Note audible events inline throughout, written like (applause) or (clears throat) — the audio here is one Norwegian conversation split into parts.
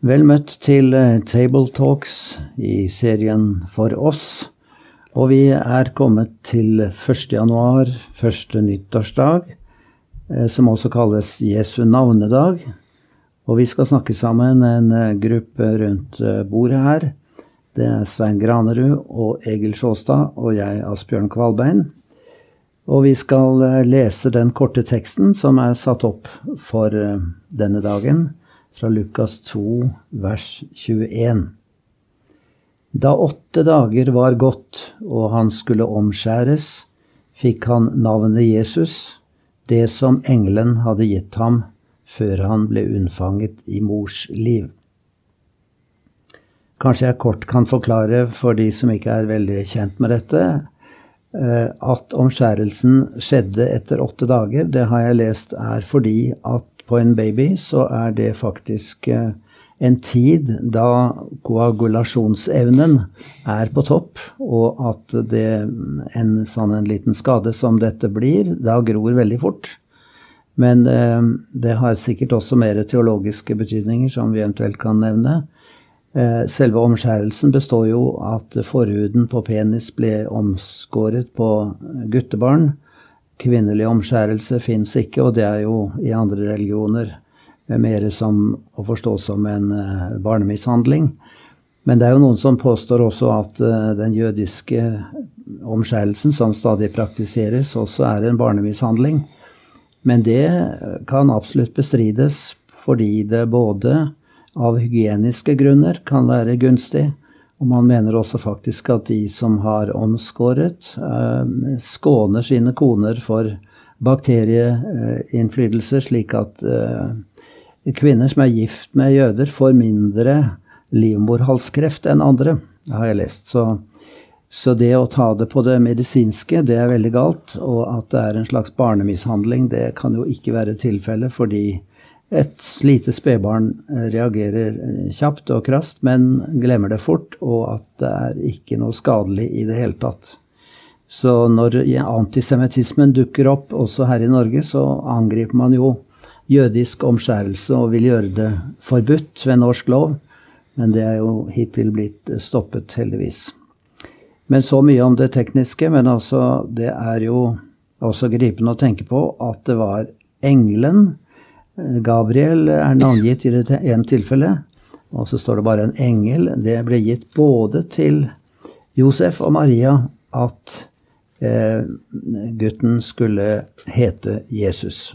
Vel møtt til eh, Table Talks i serien For oss. Og vi er kommet til 1. januar, første nyttårsdag, eh, som også kalles Jesu navnedag. Og vi skal snakke sammen en eh, gruppe rundt bordet her. Det er Svein Granerud og Egil Sjåstad og jeg, Asbjørn Kvalbein. Og vi skal lese den korte teksten som er satt opp for denne dagen fra Lukas 2, vers 21. Da åtte dager var gått og han skulle omskjæres, fikk han navnet Jesus, det som engelen hadde gitt ham før han ble unnfanget i mors liv. Kanskje jeg kort kan forklare for de som ikke er veldig kjent med dette, eh, at omskjærelsen skjedde etter åtte dager. Det har jeg lest er fordi at på en baby, så er det faktisk eh, en tid da koagulasjonsevnen er på topp, og at det, en sånn en liten skade som dette blir, da gror veldig fort. Men eh, det har sikkert også mer teologiske betydninger som vi eventuelt kan nevne. Eh, selve omskjærelsen består jo at forhuden på penis ble omskåret på guttebarn Kvinnelig omskjærelse fins ikke, og det er jo i andre religioner mer som å forstå som en uh, barnemishandling. Men det er jo noen som påstår også at uh, den jødiske omskjærelsen, som stadig praktiseres, også er en barnemishandling. Men det kan absolutt bestrides fordi det både av hygieniske grunner kan være gunstig, og man mener også faktisk at de som har omskåret, eh, skåner sine koner for bakterieinnflytelse, slik at eh, kvinner som er gift med jøder, får mindre livmorhalskreft enn andre, har jeg lest. Så, så, det å ta det på det medisinske, det er veldig galt. Og at det er en slags barnemishandling, det kan jo ikke være tilfellet, fordi et lite spedbarn eh, reagerer eh, kjapt og krast, men glemmer det fort, og at det er ikke noe skadelig i det hele tatt. Så når antisemittismen dukker opp også her i Norge, så angriper man jo jødisk omskjærelse og vil gjøre det forbudt ved norsk lov. Men det er jo hittil blitt stoppet, heldigvis. Men så mye om det tekniske. Men altså, det er jo også gripende å tenke på at det var engelen Gabriel er navngitt i det ene tilfellet, og så står det bare en engel. Det ble gitt både til Josef og Maria at eh, gutten skulle hete Jesus.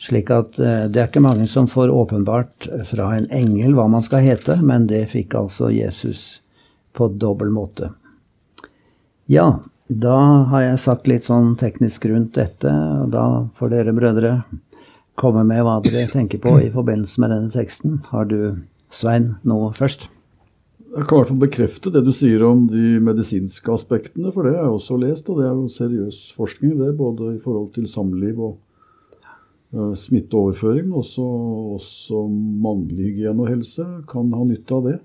Slik at eh, det er ikke mange som får åpenbart fra en engel hva man skal hete, men det fikk altså Jesus på dobbel måte. Ja, da har jeg sagt litt sånn teknisk rundt dette, og da får dere brødre komme med hva dere tenker på i forbindelse med denne teksten. Har du, Svein, noe først? Jeg kan i hvert fall bekrefte det du sier om de medisinske aspektene, for det har jeg også lest. Og det er jo seriøs forskning, det, både i forhold til samliv og uh, smitteoverføring. Også, også mannlig hygiene og helse kan ha nytte av det.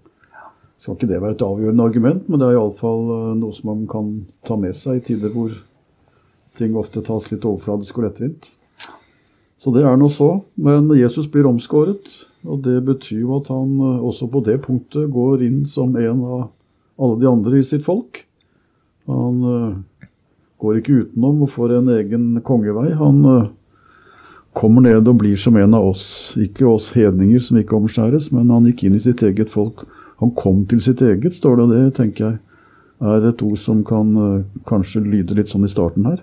Skal ikke det være et avgjørende argument, men det er iallfall uh, eh, noe som man kan ta med seg i tider hvor ting ofte tas litt overfladisk og lettvint. Så det er nå så. Men Jesus blir omskåret, og det betyr jo at han eh, også på det punktet går inn som en av alle de andre i sitt folk. Han uh, går ikke utenom og får en egen kongevei. Han uh, kommer ned og blir som en av oss. Ikke oss hedninger som ikke omskjæres, men han gikk inn i sitt eget folk. Han kom til sitt eget, står det. Det tenker jeg er et ord som kan kanskje lyde litt sånn i starten her.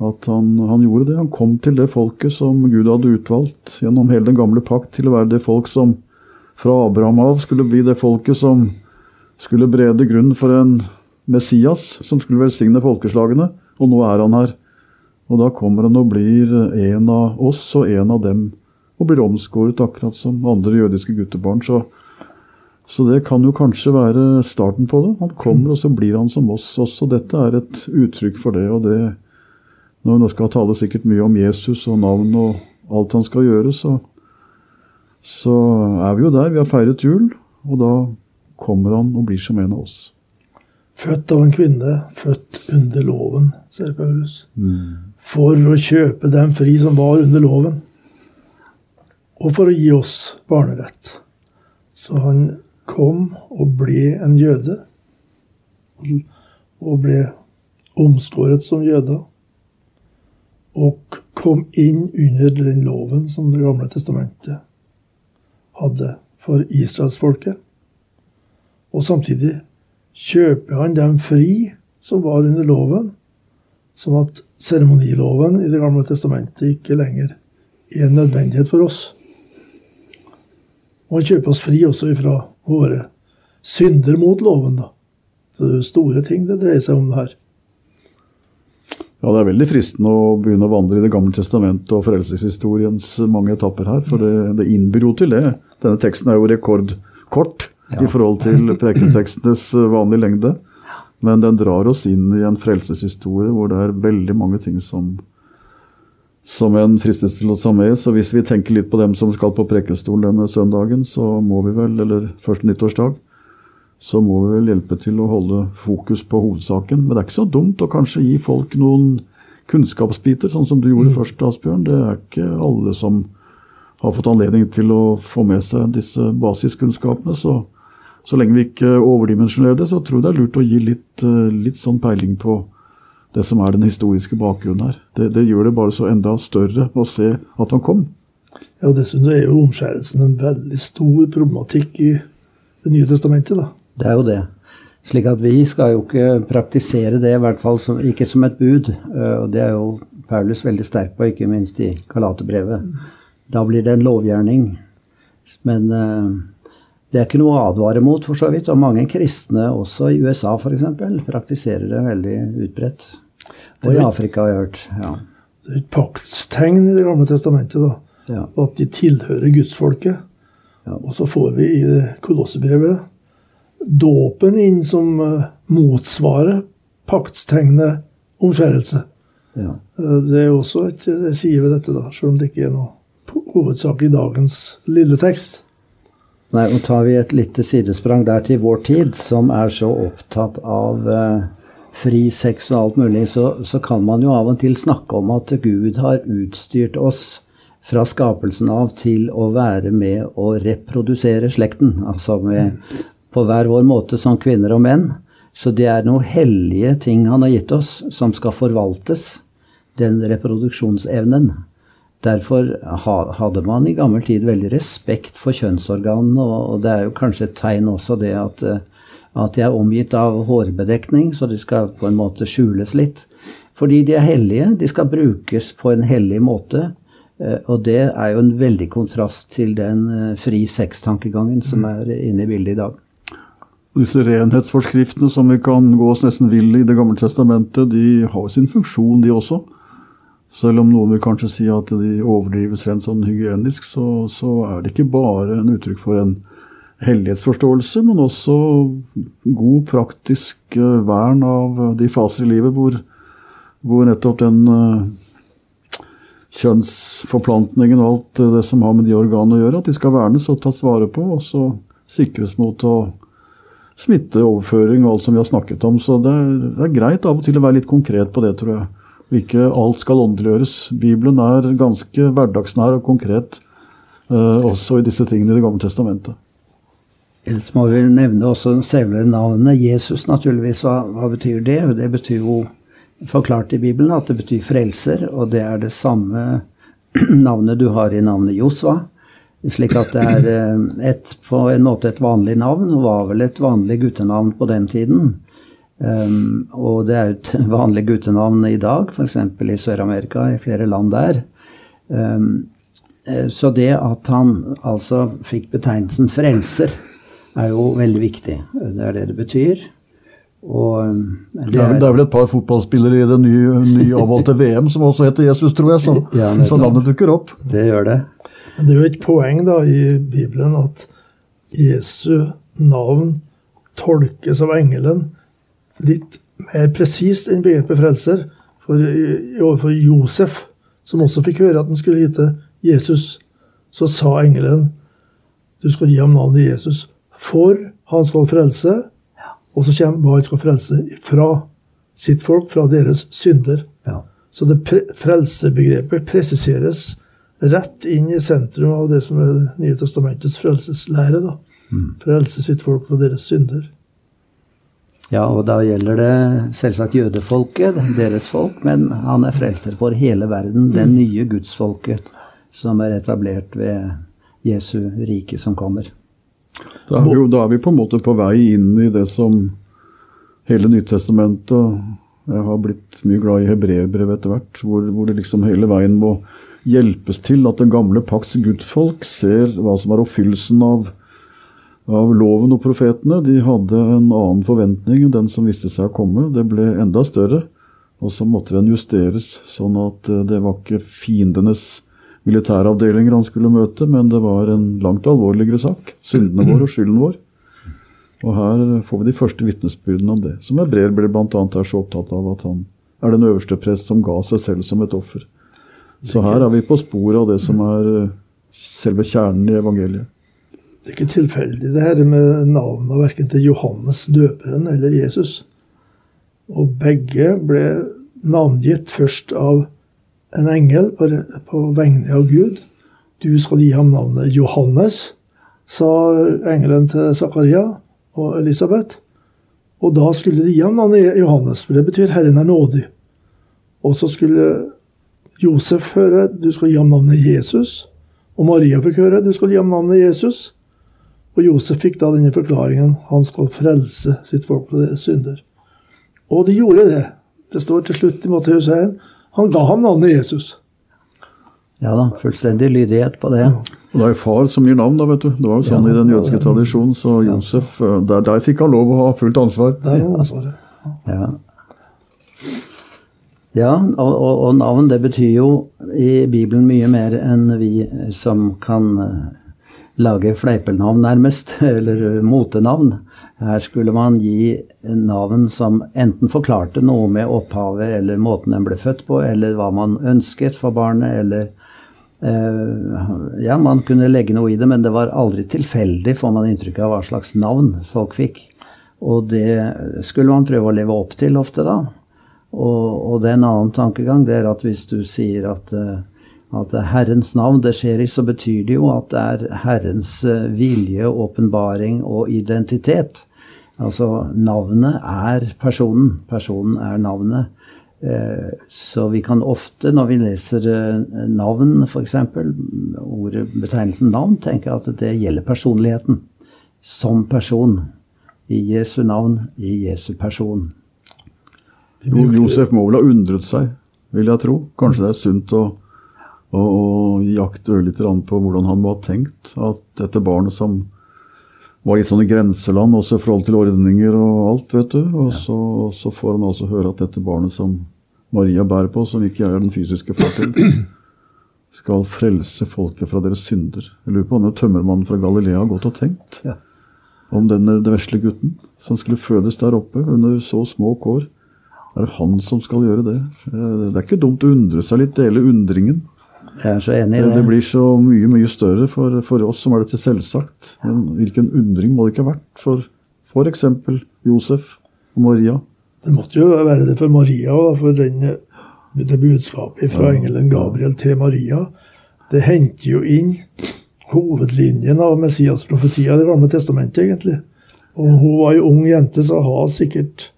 At han, han, gjorde det. Han kom til det folket som Gud hadde utvalgt gjennom hele den gamle pakt til å være det folk som fra Abraham av skulle bli det folket som skulle brede grunn for en Messias som skulle velsigne folkeslagene. Og nå er han her. Og da kommer han og blir en av oss og en av dem. Og blir omskåret akkurat som andre jødiske guttebarn. Så, så det kan jo kanskje være starten på det. Han kommer, og så blir han som oss også. Dette er et uttrykk for det. og det når vi nå skal tale sikkert mye om Jesus og navn og alt han skal gjøre, så, så er vi jo der. Vi har feiret jul, og da kommer han og blir som en av oss. Født av en kvinne, født under loven, sier Paulus. Mm. For å kjøpe dem fri som var under loven, og for å gi oss barnerett. Så han kom og ble en jøde. Og ble omskåret som jøde. Og kom inn under den loven som Det gamle testamentet hadde for israelsfolket. Og samtidig kjøper han dem fri som var under loven, sånn at seremoniloven i Det gamle testamentet ikke lenger er en nødvendighet for oss. Og han kjøper oss fri også ifra våre synder mot loven. da. Det er store ting det dreier seg om det her. Ja, Det er veldig fristende å begynne å vandre i Det gamle testamentet og frelseshistoriens mange etapper her, for det, det innbyr jo til det. Denne teksten er jo rekordkort ja. i forhold til (laughs) preketekstenes vanlige lengde. Men den drar oss inn i en frelseshistorie hvor det er veldig mange ting som, som en fristes til å ta med. Så hvis vi tenker litt på dem som skal på prekestolen denne søndagen, så må vi vel, eller første nyttårsdag, så må vi vel hjelpe til å holde fokus på hovedsaken. Men det er ikke så dumt å kanskje gi folk noen kunnskapsbiter, sånn som du gjorde mm. først, Asbjørn. Det er ikke alle som har fått anledning til å få med seg disse basiskunnskapene. så så lenge vi ikke overdimensjonerer det, så tror jeg det er lurt å gi litt, eh, litt sånn peiling på det som er den historiske bakgrunnen her. Det, det, gjør det bare så enda større å se at han kom. Ja, og Dessuten er jo omskjærelsen en veldig stor problematikk i Det nye testamentet. da. Det er jo det. Slik at vi skal jo ikke praktisere det, i hvert fall som, ikke som et bud. Eh, og det er jo Paulus veldig sterk på, ikke minst i Kalaterbrevet. Da blir det en lovgjerning. Men uh, det er ikke noe å advare mot, for så vidt. Og mange kristne, også i USA f.eks., praktiserer det veldig utbredt. Og i Afrika har jeg hørt. ja. Det er et paktstegn i Det gamle testamentet, da. Ja. At de tilhører gudsfolket. Ja. Og så får vi i Kolossebrevet dåpen inn som uh, motsvarer paktstegnet omskjærelse. Ja. Uh, det er også et sier ved dette, da, selv om det ikke er noe hovedsak i dagens lille tekst. Nei, og tar vi et lite sidesprang der til vår tid, som er så opptatt av eh, fri sex og alt mulig, så, så, kan man jo av og til snakke om at Gud har utstyrt oss fra skapelsen av til å være med å reprodusere slekten. Altså med, på hver vår måte som kvinner og menn. Så det er noen hellige ting han har gitt oss, som skal forvaltes. Den reproduksjonsevnen. Derfor hadde man i gammel tid veldig respekt for kjønnsorganene, og det er jo kanskje et tegn også det at, eh, at de er omgitt av hårbedekning, så de skal på en måte skjules litt. Fordi de er hellige, de skal brukes på en hellig måte. Eh, og det er jo en veldig kontrast til den eh, fri sex-tankegangen som er inne i bildet i dag. Disse renhetsforskriftene som vi kan gå oss nesten vill i Det gamle testamentet, de har sin funksjon, de også. Selv om noen vil kanskje si at de overdrives rent sånn hygienisk, så, så, er det ikke bare en uttrykk for en hellighetsforståelse, men også god praktisk eh, vern av de faser i livet hvor, hvor nettopp den uh, kjønnsforplantningen og alt det som har med de organene å gjøre, at de skal vernes og tas vare på, og så sikres mot å smitteoverføring og alt som vi har snakket om. Så det er, det er greit av og til å være litt konkret på det, tror jeg. Og Ikke alt skal åndeliggjøres. Bibelen er ganske hverdagsnær og konkret eh, også i disse tingene i Det gamle testamentet. Ellers må vi nevne også selve navnet Jesus, naturligvis. Hva, hva, betyr det? Det betyr jo forklart i Bibelen at det betyr frelser, og det er det samme (clears throat) navnet du har i navnet Josva. Slik at det er eh, et, på en måte et vanlig navn, og var vel et vanlig guttenavn på den tiden. Um, og det er et (laughs) vanlig guttenavn i dag, f.eks. i Sør-Amerika, i flere land der. Um, så det at han altså fikk betegnelsen frelser, er jo veldig viktig. Det er det det betyr. Og ehm, det, er, det er vel et par fotballspillere i det nye, nye VM som også heter Jesus, tror jeg, så, (laughs) ja, så navnet dukker opp. Det gjør det. Men det er jo et poeng da i Bibelen at Jesu navn tolkes av engelen litt mer presist enn begrepet frelser. For overfor Josef, som også fikk høre at han skulle hete Jesus, så sa engelen du skal gi ham navnet Jesus, for han skal frelse. Og så kommer hva han skal frelse fra sitt folk, fra deres synder. Ja. Så det pre frelsebegrepet presiseres rett inn i sentrum av det som er Det nye testamentets frelseslære. da. Frelse sitt folk fra deres synder. Ja, og da gjelder det selvsagt jødefolket, deres folk, men han er frelser for hele verden, det nye gudsfolket som er etablert ved Jesu rike som kommer. Da er, vi jo, da er vi på en måte på vei inn i det som hele Nytestamentet og Jeg har blitt mye glad i hebreerbrevet etter hvert, hvor, hvor det liksom hele veien må hjelpes til at den gamle pakts gudfolk ser hva som er oppfyllelsen av av loven og profetene. De hadde en annen forventning enn den som viste seg å komme. Det ble enda større. Og så måtte den justeres, sånn at eh, det var ikke fiendenes militæravdelinger han skulle møte, men det var en langt alvorligere sak. Syndene våre og skylden vår. Og her får vi de første vitnesbyrdene om det. Som Ebrer ble bl.a. er så opptatt av at han er den øverste prest som ga seg selv som et offer. Så her er vi på sporet av det som er eh, selve kjernen i evangeliet. Det er ikke tilfeldig det her med navnene verken til Johannes døperen eller Jesus. Og begge ble navngitt først av en engel på, på vegne av Gud. Du skal gi ham navnet Johannes, sa engelen til Zakaria og Elisabeth. Og da skulle de gi ham navnet Johannes, for det betyr 'Herren er nådig'. Og så skulle Josef høre 'Du skal gi ham navnet Jesus'. Og Maria fikk høre 'Du skal gi ham navnet Jesus'. Og Josef fikk da denne forklaringen han skal frelse sitt folk fra deres synder. Og de gjorde det. Det står til slutt i Matteus 1. Han ga ham navnet Jesus. Ja da, fullstendig lydighet på det. Og det er jo far som gir navn, da, vet du. Det var jo sånn Ja, i den ja, jødiske ja. tradisjonen. Så Josef, eh, der, der fikk han lov å ha fullt ansvar. Der er ansvaret. Ja. Ja, og, og, og navn det betyr jo i Bibelen mye mer enn vi som kan eh, lage fleipelnavn, nærmest, (laughs) eller motenavn. Her skulle man gi navn som enten forklarte noe med opphavet, eller måten en ble født på, eller hva man ønsket for barnet, eller eh, Ja, man kunne legge noe i det, men det var aldri tilfeldig, får man inntrykk av, hva slags navn folk fikk. Og det skulle man prøve å leve opp til ofte, da. Og, og det er en annen tankegang, det er at hvis du sier at, eh, at det er Herrens navn det skjer i, så betyr det jo at det er Herrens eh, vilje, åpenbaring og identitet. Altså navnet er personen, personen er navnet. Eh, Så vi kan ofte, når vi leser eh, navn, f.eks., ordet, betegnelsen navn, tenke at det gjelder personligheten. Som person. I Jesu navn, i Jesu person. Josef må har undret seg, vil jeg tro. Kanskje det er sunt å, å, og jakte litt på hvordan han må ha tenkt at dette barnet som var litt sånn i grenseland også i forhold til ordninger og alt, vet du. Og så, så får han altså høre at dette barnet som Maria bærer på, som ikke er den fysiske far til, (clears throat) skal frelse folket fra deres synder. Jeg lurer på hva denne tømmermannen fra Galilea har gått og tenkt Ja. om denne vesle gutten som skulle fødes der oppe under så små kår. Er det han som skal gjøre det? Eh, Det er ikke dumt å undre seg litt, dele undringen. Jeg er så enig i Det, det. blir så mye mye større for, for oss som er dette selvsagt. Men hvilken undring må det ikke ha vært for f.eks. Josef og Maria? Det måtte jo være det for Maria òg, for den, det budskapet fra engelen Gabriel til Maria. Det henter jo inn hovedlinjen av Messias-profetier i Det gamle testamentet, egentlig. Og hun var jo ung jente, så har sikkert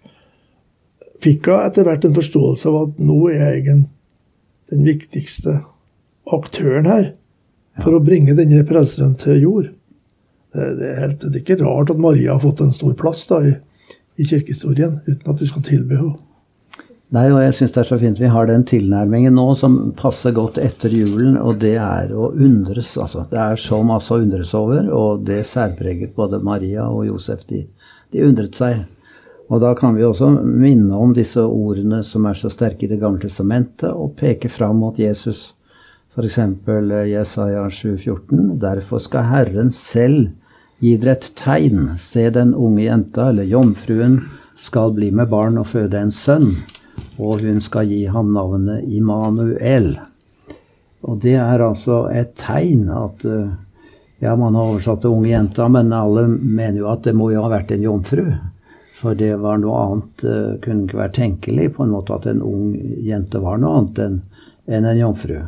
Fikk hun etter hvert en forståelse av at nå er jeg en, den viktigste aktøren her for å bringe denne frelseren til jord. Det, det, er helt, det er ikke rart at Maria har fått en stor plass da i, i kirkehistorien, uten at vi skal tilby henne. Nei, og jeg syns det er så fint vi har den tilnærmingen nå som passer godt etter julen, og det er å undres, altså. Det er så masse å undres over, og det særpreget både Maria og Josef. De, de undret seg. Og da kan vi også minne om disse ordene som er så sterke i Det gamle testamentet, og peke fram mot Jesus. F.eks. Jesaja 7,14. Derfor skal Herren selv gi dere et tegn. Se den unge jenta, eller jomfruen, skal bli med barn og føde en sønn, og hun skal gi ham navnet Immanuel. Og det er altså et tegn at eh, Ja, man har oversatt det unge jenta, men alle mener jo at det må jo ha vært en jomfru. For det var noe annet eh, kunne ikke være tenkelig på en måte at en ung jente var noe annet enn en jomfru.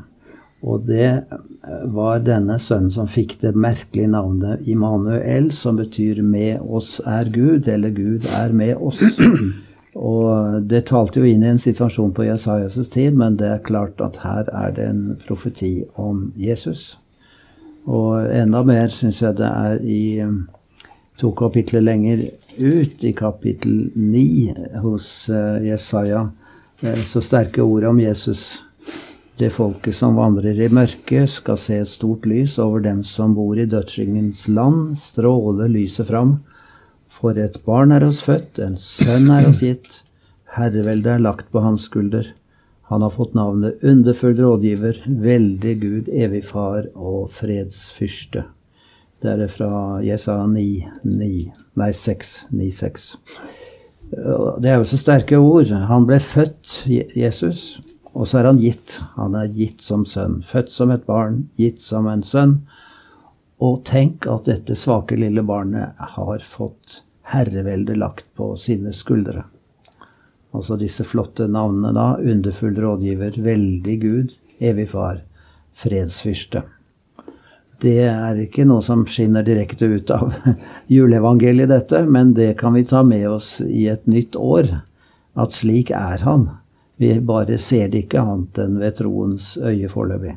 Og det eh, var denne sønnen som fikk det merkelige navnet Immanuel, som betyr 'med oss er Gud', eller 'Gud er med oss'. (clears throat) Og det talte jo inn i en situasjon på Jesajas tid, men det er klart at her er det en profeti om Jesus. Og enda mer syns jeg det er i eh, to kapitler lenger ut, i kapittel ni hos uh, Jesaja, så sterke ord om Jesus. Det folket som vandrer i mørket, skal se et stort lys over dem som bor i dødsringens land, stråle lyset fram. For et barn er oss født, en sønn er oss gitt, herreveldet er lagt på hans skulder. Han har fått navnet underfull rådgiver, veldig Gud, evig far og fredsfyrste. Det er fra Jesaja 9, 9, nei 6, 9, 6. Det er jo så sterke ord. Han ble født, Jesus, og så er han gitt. Han er gitt som sønn. Født som et barn, gitt som en sønn. Og tenk at dette svake lille barnet har fått herreveldet lagt på sine skuldre. Altså disse flotte navnene da. Underfull rådgiver, veldig Gud, evig far, fredsfyrste. Det er ikke noe som skinner direkte ut av (laughs) juleevangeliet, dette, men det kan vi ta med oss i et nytt år. At slik er han. Vi bare ser det ikke annet enn ved troens øye foreløpig.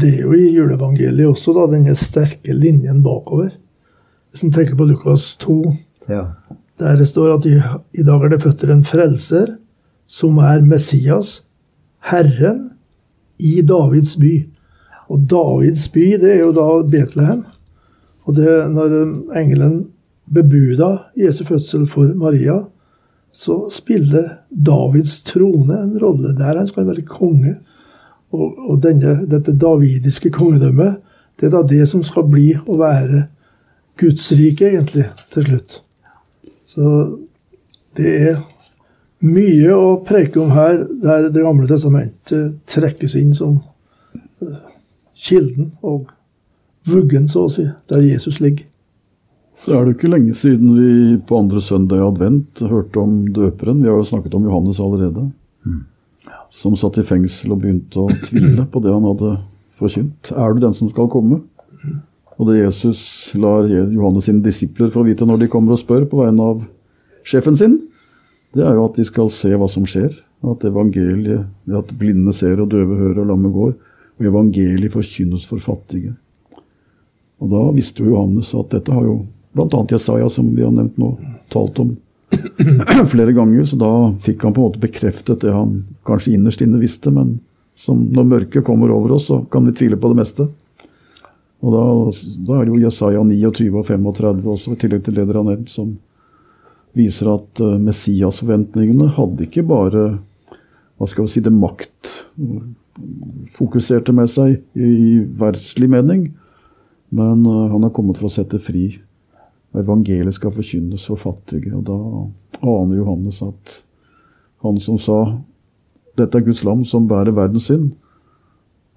Det er jo i juleevangeliet også da, denne sterke linjen bakover. Hvis en tenker på Lukas 2, Ja. der det står at i, i dag er det født en frelser, som er Messias, Herren, i Davids by. Og Davids by, det er jo da Betlehem. Og det, når engelen bebuda Jesu fødsel for Maria, så spiller Davids trone en rolle der. Han skal være konge. Og, og denne, dette davidiske kongedømmet, det er da det som skal bli å være Guds rike, egentlig, til slutt. Så det er mye å preke om her, der Det gamle testamentet trekkes inn som eh, kilden og vuggen, så å si, der Jesus ligger. Så er det ikke lenge siden vi på andre søndag i advent hørte om døperen. Vi har jo snakket om Johannes allerede. Som satt i fengsel og begynte å tvile på det han hadde forkynt. Er du den som skal komme? Og det Jesus lar Johannes sine disipler få vite når de kommer og spør på vegne av sjefen sin, det er jo at de skal se hva som skjer. At evangeliet, at blinde ser og døve hører og lamme går. Og evangeliet forkynnes for fattige. Og da visste jo Johannes at dette har jo bl.a. Jesaja, som vi har nevnt nå, talt om (clears throat) flere ganger. Så da fikk han på en måte bekreftet det han kanskje innerst inne visste. Men som når mørket kommer over oss, så kan vi tvile på det meste. Og da, da er det jo Jesaja 29 og 35 også, i tillegg til det dere nevnt, som viser at uh, Messias-forventningene hadde ikke bare hva skal vi si, det makt fokuserte med seg i, i verdslig mening, men uh, han har kommet for å sette fri. Evangeliet skal forkynnes for fattige. Og da aner Johannes at han som sa 'Dette er Guds lam som bærer verdens synd',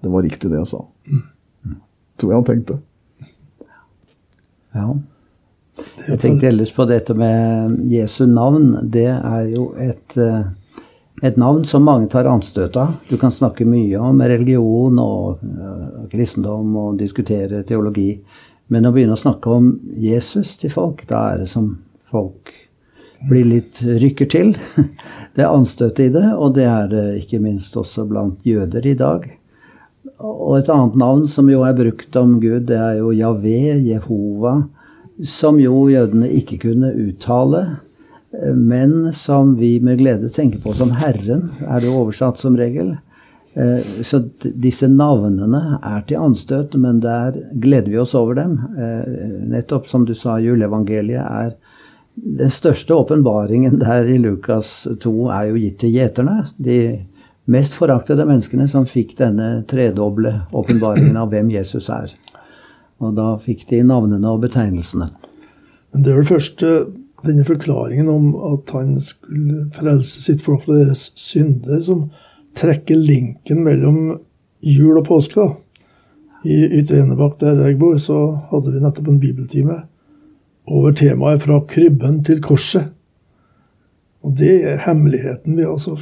det var riktig det jeg sa. Tror jeg han tenkte. Ja. Jeg tenkte ellers på dette med Jesu navn. Det er jo et, eh, et navn som mange tar anstøt av. Du kan snakke mye om religion og uh, kristendom og diskutere teologi. Men å begynne å snakke om Jesus til folk, da er det som folk blir litt rykker til. (laughs) Det er anstøt i det, og det er det ikke minst også blant jøder i dag. Og et annet navn som jo er brukt om Gud, det er jo Javé, Jehova, som jo jødene ikke kunne uttale, men som vi med glede tenker på som Herren, er det jo oversatt som regel. Eh, Så disse navnene er til anstøt, men der gleder vi oss over dem. Eh, Nettopp som du sa, juleevangeliet er den største åpenbaringen der i Lukas 2 er jo gitt til gjeterne. De mest foraktede menneskene som fikk denne tredoble åpenbaringen av hvem Jesus er. Og da fikk de navnene og betegnelsene. Men det er vel først eh, denne forklaringen om at han skulle frelse sitt folk fra deres synder, som trekker linken mellom jul og påske. da. I Ytre Enebakk, der jeg bor, så hadde vi nettopp en bibeltime over temaet 'Fra krybben til korset'. Og det er hemmeligheten. Vi altså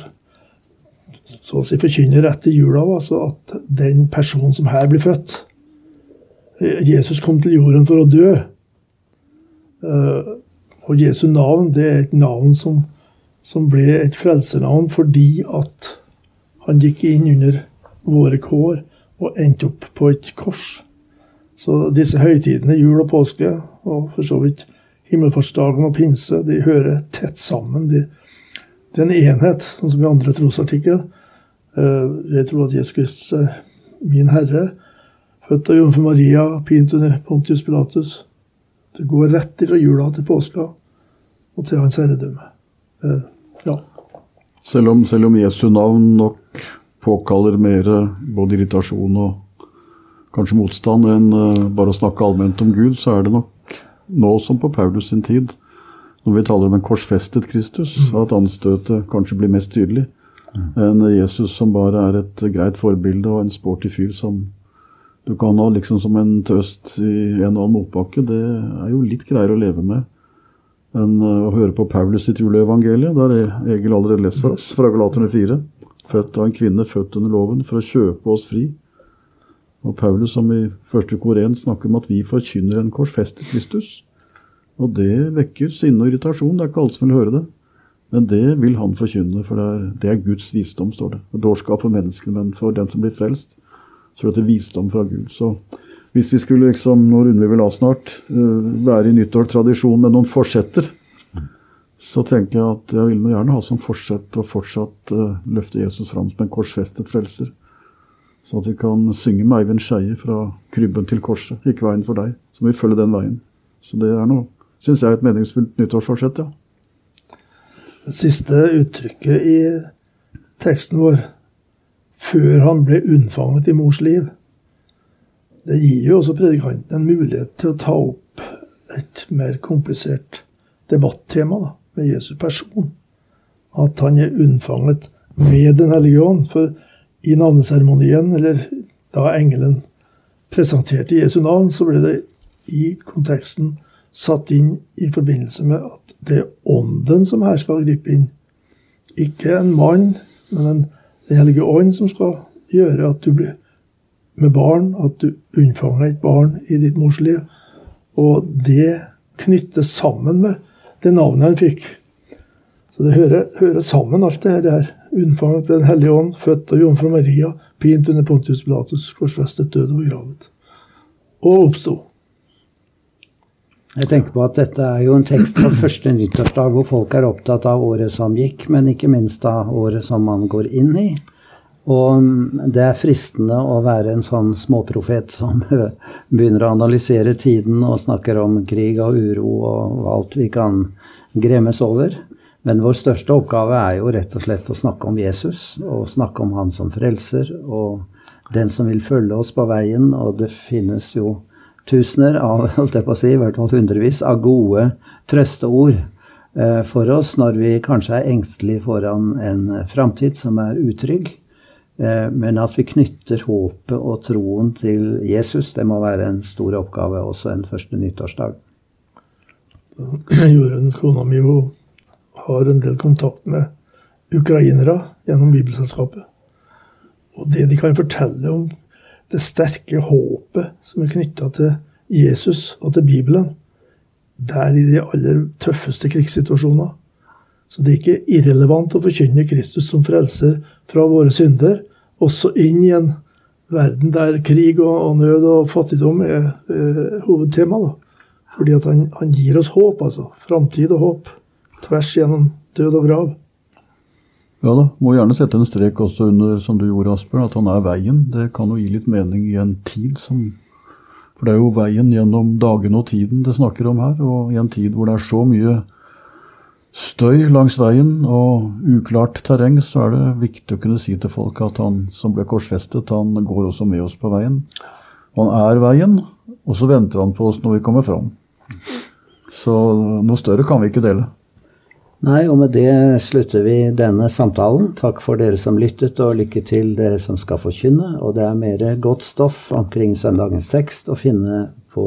så å si forkynner etter jula, altså at den personen som her blir født Jesus kom til jorden for å dø. Og Jesu navn det er et navn som, som ble et frelsernavn fordi at han gikk inn under våre kår og endte opp på et kors. Så disse høytidene, jul og påske, og for så vidt himmelfartsdagen og pinse, de hører tett sammen. De, det er en enhet, sånn som i andre trosartikler. Eh, jeg tror at Jesus Kristus er min Herre, født av jomfru Maria, pint under Pontius Pilatus. Det går rett fra jula til påska og til hans herredømme. Eh, ja. Selv om, selv om Jesu navn nok påkaller mer både irritasjon og kanskje motstand enn eh, bare å snakke allment om Gud, så er det nok nå som på Paulus sin tid, når vi taler om en korsfestet Kristus, mm. at anstøtet kanskje blir mest tydelig mm. enn Jesus som bare er et greit forbilde og en sporty fyr som du kan ha liksom som en tøst i en og annen motbakke. Det er jo litt greiere å leve med enn eh, å høre på Paulus sitt juleevangelium. Der er Egil allerede lest for oss, fra Galaterne 4. Født av en kvinne født under loven for å kjøpe oss fri. Og Paulus som i første kor 1 snakker om at vi forkynner en korsfestet Kristus. Og det vekker sinne og irritasjon. Det er ikke alle som vil høre det. Men det vil han forkynne, for det er, det er Guds visdom, står det. Dårskap for menneskene, men for dem som blir frelst, så er det visdom fra Gud. Så hvis vi skulle, liksom, nå runder vi vel av snart, uh, være i nyttårstradisjon med noen forsetter, så tenker jeg at jeg vil gjerne ha som forsett å fortsatt uh, løfte Jesus fram som en korsfestet frelser. Så at vi kan synge med Eivind Skeie fra krybben til korset, ikke veien for deg. Så må vi følge den veien. Så det er noe, syns jeg, et meningsfullt nyttårsforsett, ja. Det siste uttrykket i teksten vår, 'før han ble unnfanget i mors liv', det gir jo også predikanten en mulighet til å ta opp et mer komplisert debattema da, med Jesu person. At han er unnfanget ved Den hellige ånd. For i navneseremonien, eller da engelen presenterte Jesu navn, så ble det i konteksten satt inn i forbindelse med at det er ånden som her skal gripe inn. Ikke en mann, men en, Den hellige ånd som skal gjøre at du blir med barn, at du unnfanger et barn i ditt mors liv. Og det knyttes sammen med det navnet han fikk. Så det hører, hører sammen, alt det her unnfanget ved Den hellige ånd, født av jomfru Maria, pint under Pontius Pilatus, korsfestet, død og begravet. Og oppsto. Jeg tenker på at dette er jo en tekst fra første nyttårsdag, hvor folk er opptatt av året som gikk, men ikke minst av året som man går inn i. Og det er fristende å være en sånn småprofet (laughs) som begynner å analysere tiden og snakker om krig og uro og alt vi kan gremmes over. Men vår største oppgave er jo rett og slett å snakke om Jesus, og snakke om han som frelser, og den som vil følge oss på veien. Og det finnes jo tusener av, (laughs) holdt jeg på å si, i hvert fall hundrevis av gode trøsteord eh, for oss når vi kanskje er engstelige foran en framtid som er utrygg. Eh, men at vi knytter håpet og troen til Jesus, det må være en stor oppgave også en første nyttårsdag. (clears throat) Jorunn, kona mi, hun har en del kontakt med ukrainere gjennom Bibelselskapet. Og det de kan fortelle om det sterke håpet som er knytta til Jesus og til Bibelen, der i de aller tøffeste krigssituasjoner. Så det er ikke irrelevant å forkynne Kristus som frelser fra våre synder, også inn i en verden der krig og, og nød og fattigdom er eh, hovedtema. Da. Fordi at han, han, gir oss håp, altså. Framtid og håp tvers gjennom død og grav. Ja da, må gjerne sette en strek også under, som du gjorde, Asbjørn, at han er veien. Det kan jo gi litt mening i en tid som For det er jo veien gjennom dagene og tiden det snakker om her, og i en tid hvor det er så mye støy langs veien og uklart terreng, så er det viktig å kunne si til folk at han som ble korsfestet, han går også med oss på veien. Han er veien, og så venter han på oss når vi kommer fram. Så noe større kan vi ikke dele. Nei, og med det slutter vi denne samtalen. Takk for dere som lyttet, og lykke til dere som skal forkynne. Og det er mer godt stoff omkring søndagens tekst å finne på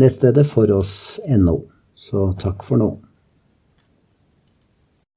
nettstedet foross.no. Så takk for nå.